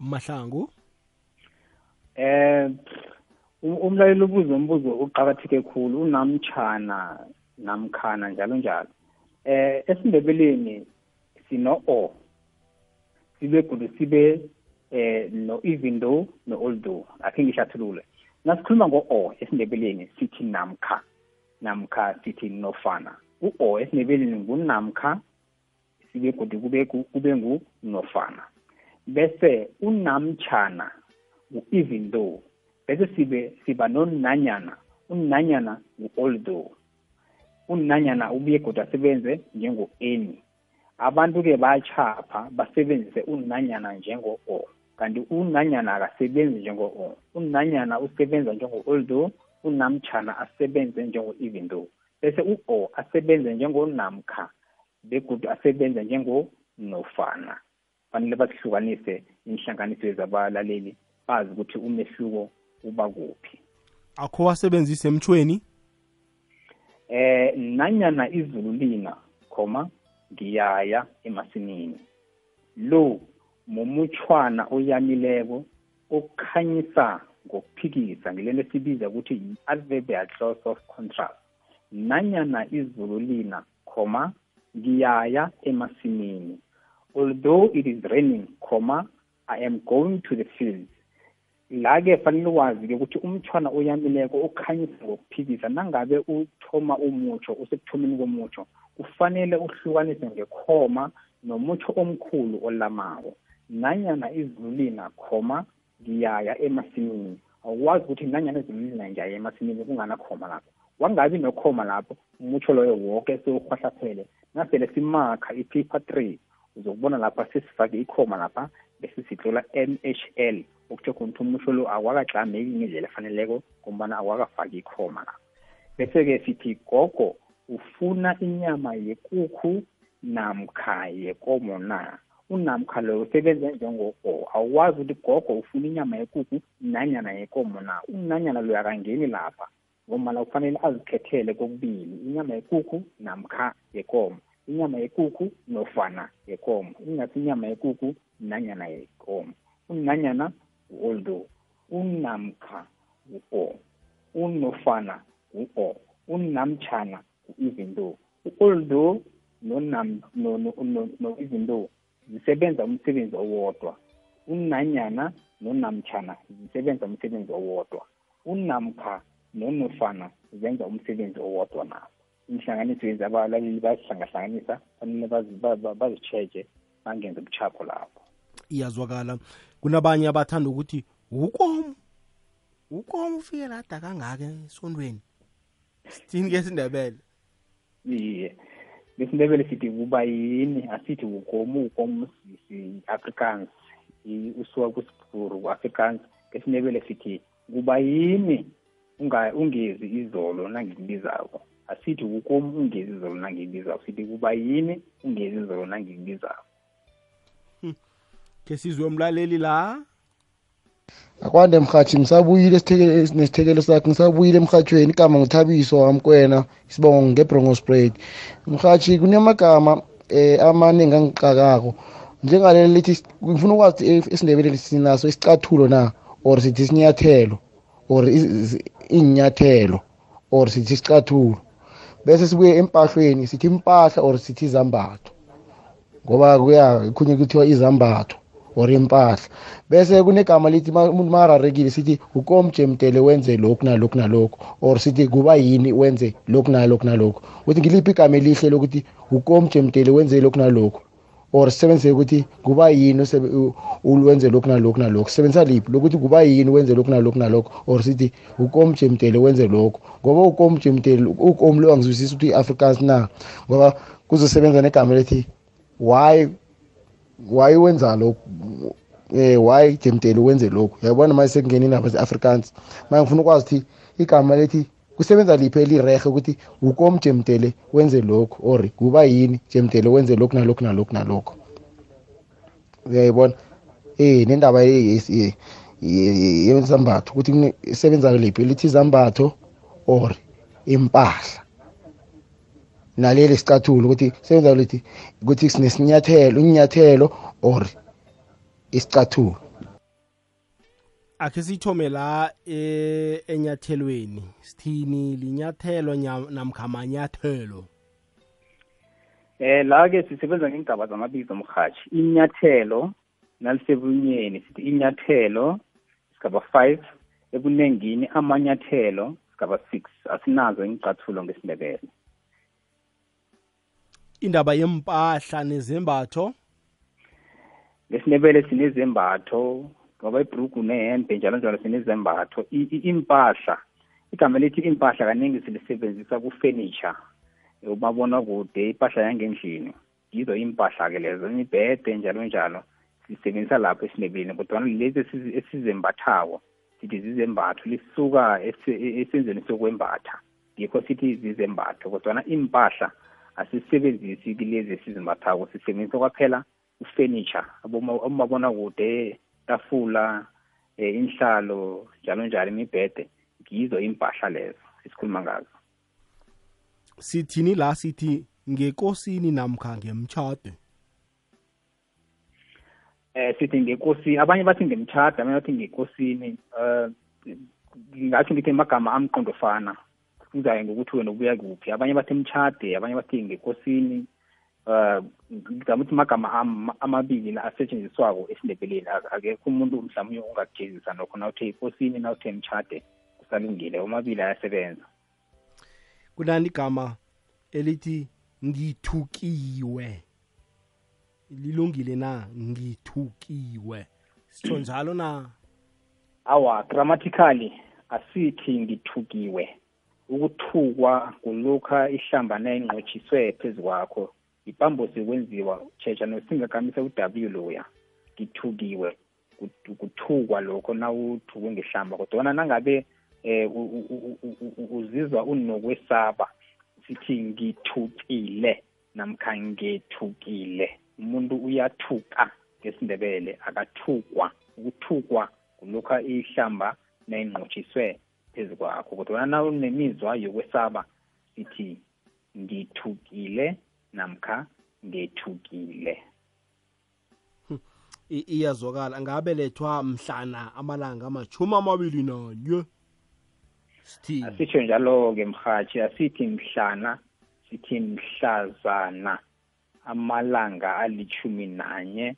Mahlangu? Eh um- umlaleli ubuze umbuzo uqakatheke khulu unamtshana namkhana njalo njalo. Eh esindebeleni sino o sibe kudu sibe eh no even though no although akhe ngishathulule nasikhuluma ngo-o esindebeleni sithi namkha. Namkha sithi nofana. U-o esinebelini ngunamkha sibe kudu kube ku- kube ngunofana. Bese unamtshana u-even though. Bese sibe siba nonanyana unanyana u-although unanyana ubuye godi asebenze njengo-any abantu-ke bachapha basebenzise unanyana njengo-o. Kanti unanyana akasebenzi njengo-o. Unanyana usebenza njengo-although unamtshana asebenze njengo-even though. Bese u-o asebenze njengonamkha begudu asebenze njengonofana fanele bazihlukanise inhlanganiso zabalaleli bazi ukuthi umehluko uba kuphi. Akho wasebenzise emthweni eh nanyana izulu lina khoma ngiyaya emasinini lo mumutshwana oyamileko okukhanyisa ngokuphikisa ngilento esibiza ukuthi yi-adverbial clause of contrast. Nanyana izulu lina khoma ngiyaya emasimini. Although it is raining comma i am going to the fields. La-ke fanele wazi-ke ukuthi umtshwana oyamileko ukhanyisa ngokuphikisa nangabe uthoma umutsho usekuthomeni komutsho kufanele uhlukanise ngekhoma nomutsho omkhulu olamako. Nanyana izulu lina khoma ngiyaya emasimini. Awukwazi ukuthi nanyana ezimina ngiyaya emasimini kunganakhoma lapho. Wangabi nokhoma lapho umutsho loyo woke sewuhwahlaphele nasele simakha ipaper three uzokubona lapha sesifake ikhoma lapha bese sitlola MHL okutho khona ukuthi umusho lo awakagxameki ngendlela efaneleko ngombana awakafaki ikhoma lapha bese-ke sithi gogo ufuna inyama yekukhu namkha yekomo na unamkha loyo usebenza njengogogo awukwazi ukuthi gogo ufuna inyama yekukhu nanyana yekomo na unanyana loyo akangeni lapha ngomana kufanele azikhethele kokubili inyama yekukhu namkha yekomo inyama yekukhu nofana yekomo ingathi inyama yekukhu nanyana yekomo unanyana u-oldo unamkha u-o unofana u-o unamtshana u-even though u-oldo though zisebenza umsebenzi owodwa. Unanyana nonamtshana zisebenza umsebenzi owodwa. Unamkha nonofana zenza umsebenzi owodwa nabo. Inhlanganiso yezi abalaleli bazihlangahlanganisa fanele bazitsheje bangenze ubuchapho lapho. Iyazwakala. Kunabanye abathanda ukuthi ukomo ukomo ufike lada kangaka esondweni? Sithini ke sindebele iye. Lesindebele sithi kuba yini? Asithi ukomo ukomo si-afrikaans usuka kusibhuru ku-afrikaans. Ngesindebele sithi kuba yini? Ungezi izolo nangikubizako. Asithi kukomu ungezi izolo nangikubizako. Sithi kuba yini? Ungezi izolo nangikubizako. Ke sizwe umlaleli la. Akwande mhathi ngisabuyile nesithekelo sakhe ngisabuyile emhatshweni igama nguthabiso wamkwena isibongo ngebrongo spread mhathi kunemagama eh amaningi angixakako njengaleli lithi ngifuna ukwazi esindebeleni sinaso isicathulo na? Or sithi isinyathelo? Or inyathelo or sithi isicathulo? Bese sibuye empahlweni sithi impahla or sithi izambatho. Ngoba kuya khunye kuthiwa izambatho. Or impahla. Bese kunegama lithi umuntu mararekile sithi ukomjemdele wenze lokhu nalokhu nalokhu or sithi kuba yini wenze lokhu nalokhu nalokhu? Ukuthi ngiliphi igama elihle lokuthi ukomjemdele wenze lokhu nalokhu? Or sisebenzise ukuthi kuba yini wenze lokhu nalokhu nalokhu? Sebenzisa liphi? Lokuthi kuba yini wenze lokhu nalokhu nalokhu? Or sithi ukomjemdele wenze lokhu. Ngoba ukomjemdele ukom lo angizwisisi ukuthi i-afrikaans na? Ngoba kuzosebenza negama lethi why why wenza lokhu eh why jemdele wenze lokhu yabona manje sekungena indaba ze-afrikaans manje ngifuna ukwazi ukuthi igama lethi kusebenza liphi elirehe ukuthi ukomjemdele wenze lokhu or kuba yini jemdele wenze lokhu nalokhu nalokhu nalokhu uyayibona eh nendaba yezambatho ukuthi isebenza liphi lithi izambatho or impahla naleli sicathulo ukuthi sebenza lithi ukuthi sinesinyathelo inyathelo or isicathulo. Akhe sithome la e, enyathelweni sithini linyathelo namkha manyathelo? Eh la ke sisebenza ngengaba zamabizo mhathi inyathelo nalisebunyeni sithi inyathelo sigaba 5 ebunengini amanyathelo sigaba 6 asinazo ingicathulo ngesindebele. Indaba yempahla nezembatho? Ngesindebele sinezembatho ngoba ibhrugu nehembe njalo njalo sinezembatho. Impahla igama lithi impahla kaningi silisebenzisa ku-furniture umabona kude impahla yangendlini. Yizo impahla-ke lezo imibhede njalo njalo sisebenzisa lapho esindebeleni kodwana lezi esizembathako sithi zizembatho lisuka esenzweni sokwembatha ngikho sithi zizembatho kodwana impahla asisebenzisi kilezi esizimathako sisebenzisa kwaphela ufurniture abomabona kude tafula um inhlalo njalo njalo imibhede ngizo impahla lezo esikhuluma ngazo. Sithini la sithi ngekosini namkha ngemtshade eh sithi ngekosi abanye bathi ngemtshade abanye bathi ngekosini. Eh ngingathi ngithi magama amqondo fana kuzayo ngokuthi wena ubuya kuphi? Abanye bathi emtshade abanye bathi ngekosini. Uh ngizama ukuthi amagama amabili asetshenziswako esindebeleni akekho umuntu mhlawumbe ungakujezisa nokho nawuthe ikosini nawuthe emtshade kusalungile. Omabili ayasebenza. Kunani igama elithi ngithukiwe? Lilungile na? Ngithukiwe. Sitsho njalo na? Awa grammatically asithi ngithukiwe. Ukuthukwa kulokha ihlamba nayingqotshiswe phezu kwakho ipambosi kwenziwa tshetsha nosingakamisa u-w loya ngithukiwe kuthukwa lokho nawuthukwe ngehlamba. Kodwana nangabe eh uzizwa unokwesaba sithi ngithukile namkha ngethukile umuntu uyathuka ngesindebele akathukwa. Ukuthukwa kulokha ihlamba nayingqotshiswe phezu kwakho kodwa na unemizwa yokwesaba sithi ngithukile namkha ngethukile. Iyazwakala. Ngabelethwa mhlana amalanga amachumi amabili nanye? Sithi asitsho njalo-ke mhathi asithi mhlana sithi mhlazana amalanga alithumi nanye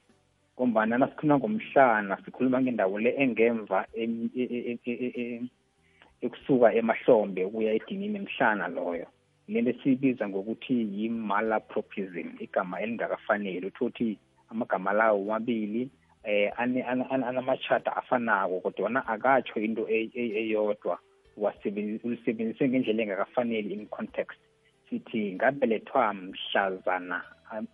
ngombana nasikhuluma ngomhlana sikhuluma ngendawo le engemva ekusuka emahlombe ukuya edinini emhlana loyo. Lento siyibiza ngokuthi yi-malapropism igama elingakafanele utho ukuthi amagama lawo womabili eh anamachata afanako kodwana akatsho into eyodwa. Ulisebenzise ngendlela engakafanele in context. Sithi ngabelethwa mhlazana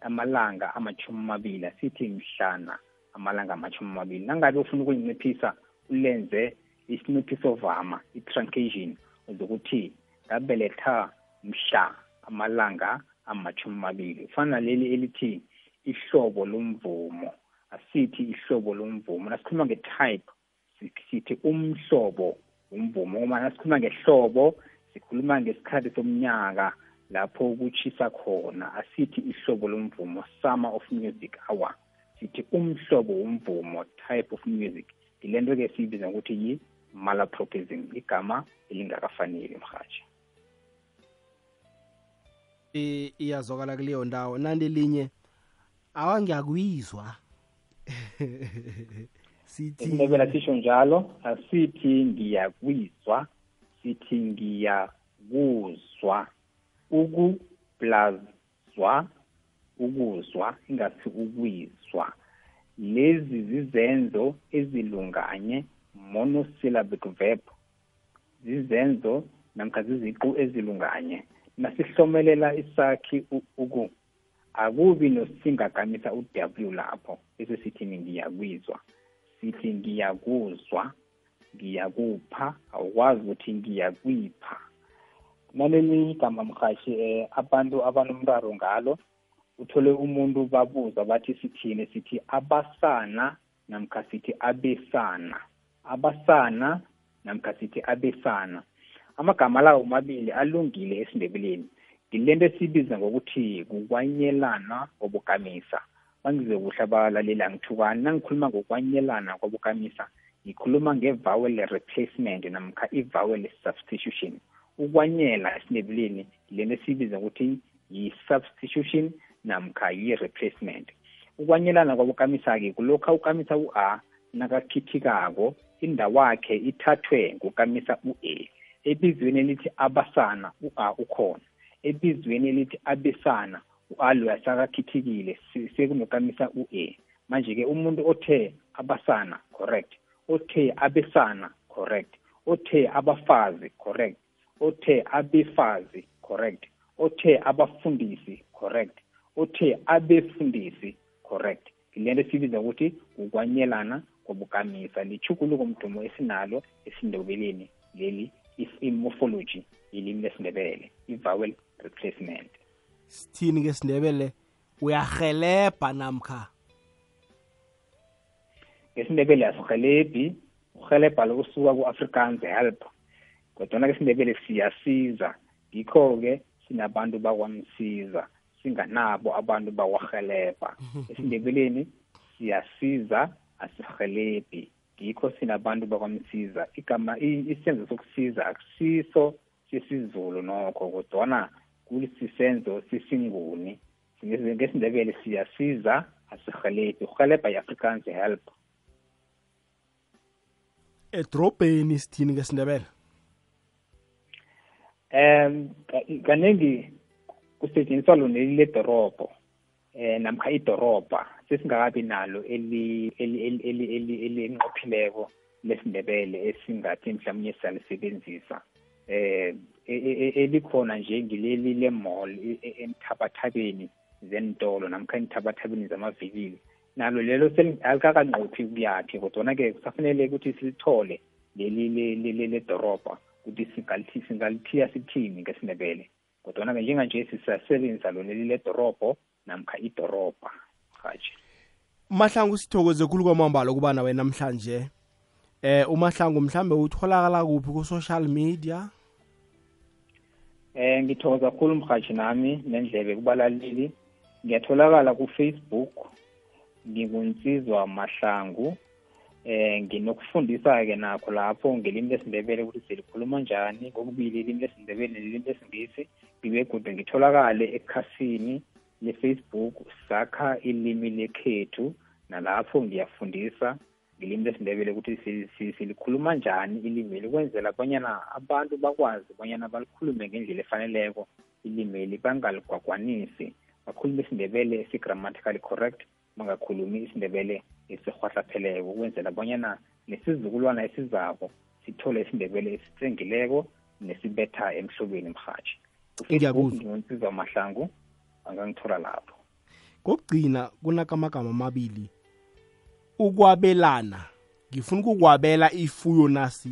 amalanga amachumi amabili asithi mhlana amalanga amachumi amabili. Nangabe ufuna ukulinciphisa ulenze isinciphiso vama i-truncation uzokuthi ngabeletha mhla amalanga amachumi amabili. Kufana leli elithi ihlobo lomvumo asithi ihlobo lomvumo. Nasikhuluma nge-type sithi umhlobo umvumo uma nasikhuluma ngehlobo sikhuluma ngesikhathi somnyaka lapho kuchisa khona. Asithi ihlobo lomvumo summer of music hour sithi umhlobo womvumo type of music. Ilento-ke siyibiza ngokuthi yi-malapropism igama elingakafaneli mhathi iyazwakala kuleyo ndawo. Nandi linye awa ngiyakuyizwa sithi isindebela sisho njalo asithi ngiyakwizwa sithi ngiyakuzwa. Ukublazwa ukuzwa ingasi ukwizwa lezi zizenzo ezilunganye monosyllabic verb. Zizenzo namkha ziziqu ezilunganye. Nasihlomelela isakhi uku akubi nosingakamisa u-w lapho bese sithini ngiyakwizwa. Sithi ngiyakuzwa ngiyakupha awukwazi ukuthi ngiyakwipha. Naleli igama mhashi eh abantu abanomraro ngalo uthole umuntu babuza bathi sithini? Sithi abasana namkha sithi abesana. Abasana namkha sithi abesana. Amagama lawo omabili alungile esindebeleni. Ngilento esibiza ngokuthi kukwanyelana kobukamisa. Bangize kuhle abalaleli angithukani nangikhuluma ngokwanyelana kobukamisa ngikhuluma nge-vowel replacement namkha i-vowel substitution. Ukwanyela esindebeleni lento esibiza ukuthi yi-substitution namkha yi-replacement. Ukwanyelana kwabukamisa-ke kulokhu ukamisa u-a nakakhithikako indawakhe ithathwe ngukamisa u-a. Ebizweni elithi abasana u-a ukhona. Ebizweni elithi abesana u-a loya sakakhithikile sekunokamisa u-a. Manje-ke umuntu othe abasana correct. Othe abesana correct. Othe abafazi correct. Othe abefazi correct. Othe abafundisi correct. Othe abefundisi correct. Lento sibiza ukuthi ukwanyelana kobukamisa lichukuluko mdumo esinalo esindebeleni leli i-morphology ilimi lesindebele i-vowel replacement. Sithini ke sindebele? Uyahelebha namkha? Ngesindebele asihelebhi uhelebha lokusuka ku-afrikaans help kodwana-ke isindebele siyasiza. Ngikho-ke sinabantu bakwamsiza singanabo abantu bakwahelebha esindebeleni siyasiza asihelebhi. Ngikho sinabantu bakwamsiza. Igama i- isenzo sokusiza akusiso sesizulu nokho kodwana kusisenzo sesinguni. Ngesi- ngesindebele siyasiza asihelebhi. Uhelebha yi-afrikaans help. Edrobheni sithini ngesindebele? Um kaningi kusetshenziswa lona leli ledorobho. Eh namkha idorobha sesingakabi nalo eli- eli- eli- eli- eli- elinqophileko lesindebele esingathi mhlawumbe siyalisebenzisa. Eh e- e- e- elikhona nje ngileli le-mall emthabathabeni zentolo namkha emthabathabeni zamavikili. Nalo lelo alikakanqophi ukuyaphi kodwana-ke kusafanele ukuthi silithole leli le- le- le- ledorobha ukuthi singalithi- singalithiya sithini ngesindebele. Kodwana-ke njenganje sisasebenzisa lona leli ledorobho namkha idorobha haji mahlangu sithokoze khulu kwamambala ukuba nawe namhlanje. Eh umahlangu mhlambe utholakala kuphi ku-social media? Eh ngithokoza kakhulu mhathi nami nendlebe kubalaleli. Ngiyatholakala ku-facebook ngingunsizwa mahlangu. Eh nginokufundisa ke nakho lapho ngelimi lesindebele ukuthi silikhuluma njani kokubili ilimi lesindebele nelimi lesingisi ngibegude ngitholakale ekhasini. Le-facebook sakha ilimi lekhethu nalapho ngiyafundisa ngilimi lesindebele ukuthi si- si- silikhuluma njani ilimeli ukwenzela bonyana abantu bakwazi bonyana balikhulume ngendlela efaneleko ilimeli bangaligwagwanisi bakhulume isindebele esi-grammatically correct bangakhulumi isindebele esirhwahlapheleko ukwenzela bonyana nesizukulwana esizako sithole isindebele esitsengileko nesibetha emhlobeni mhatshi Ngiyakuzwa. mahlangu angangithola lapho. Kokugcina kunakamagama amabili ukwabelana. Ngifuna ukukwabela ifuyo nasi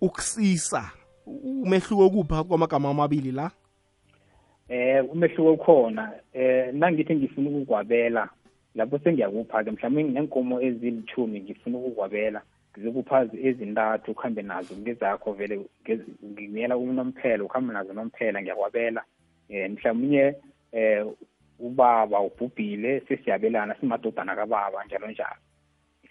ukusisa umehluko kuphi phakathi kwamagama amabili la? Eh umehluko ukhona eh nangithi ngifuna ukukwabela lapho sengiyakupha ke mhlawumbe nenkomo ezilithumi ngifuna ukukwabela ngizokupha ezintathu ukuhambe nazo ngezakho vele ngez- ngimela unomphela ukuhambe nazo nomphela ngiyakwabela. Eh mhlawumnye eh ubaba ubhubhile sesiyabelana simadodana kababa njalo njalo.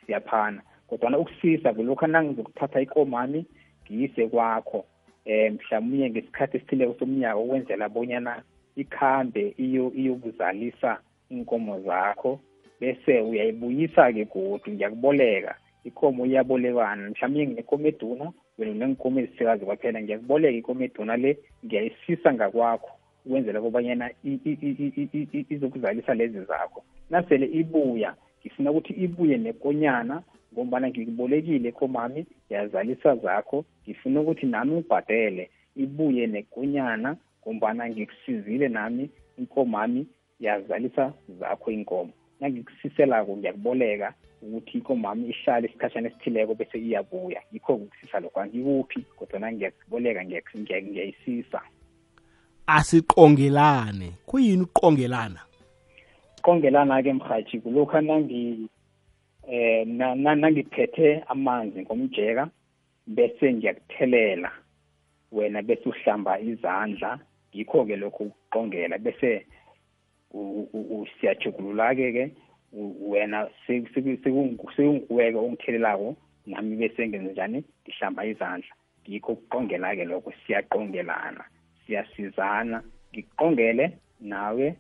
Siyaphana. Kodwana ukusisa kulokhu nangizokuthatha ikomami ngiyise kwakho. Eh mhlawumnye ngesikhathi esithileko somnyaka ukwenzela bonyana ikhambe iyo iyokuzalisa inkomo zakho. Bese uyayibuyisa-ke godu ngiyakuboleka. Ikomo iyabolekana. Mhlawumbe nginenkomo eduna wena unenkomo ezisikazi kwaphela ngiyakuboleka ikomo eduna le ngiyayisisa ngakwakho. Ukwenzela kobanyana izokuzalisa lezi zakho. Nasele ibuya ngifuna ukuthi ibuye nekonyana ngombana ngikubolekile komami yazalisa zakho. Ngifuna ukuthi nami ngibhadele ibuye nekonyana ngombana ngikusizile nami inkomami yazalisa zakho inkomo nangikusiselako ngiyakuboleka ukuthi ikomami ihlale isikhashana esithileko bese iyabuya. Yikho ngikusisa lokho. Angikuphi kodwana ngiyakuboleka ngiyak- ngiyak- ngiyayisisa asiqongelane. Kuyini ukuqongelana? Kongelana-ke mhathi kulokhu nangi eh na- na- nangiphethe amanzi ngomjeka bese ngiyakuthelela wena bese uhlamba izandla. Yikho-ke lokho ukuqongela bese siyajugulula-ke ke wena se- seku- sekungu- sekunguwe-ke ongithelelako nami bese ngenze njani? Ngihlamba izandla. Ngikho ukuqongela-ke lokho siyaqongelana. Siyasizana ngiqongele nawe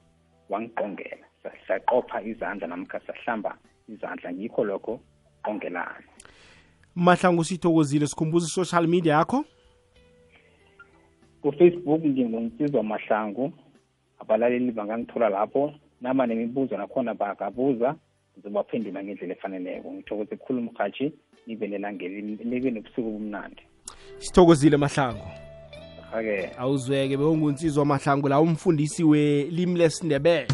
wangiqongela Sa- saqopha izandla namkha sahlamba izandla ngikho lokho qongelana. Mahlangu sithokozile. Sikhumbuza i-social media yakho. Kufacebook ngingunsizwa mahlangu. Abalaleli bangangithola lapho. Nama nemibuzo nakhona bangabuza. Ngizobaphendula ngendlela efaneleko. Ngithokoze khulu mhathi nibe nelangeli nibe nobusuku obumnandi. Sithokozile mahlangu ake. Awuzweke bewungunsizwa mahlangu la umfundisi welimi lesindebele.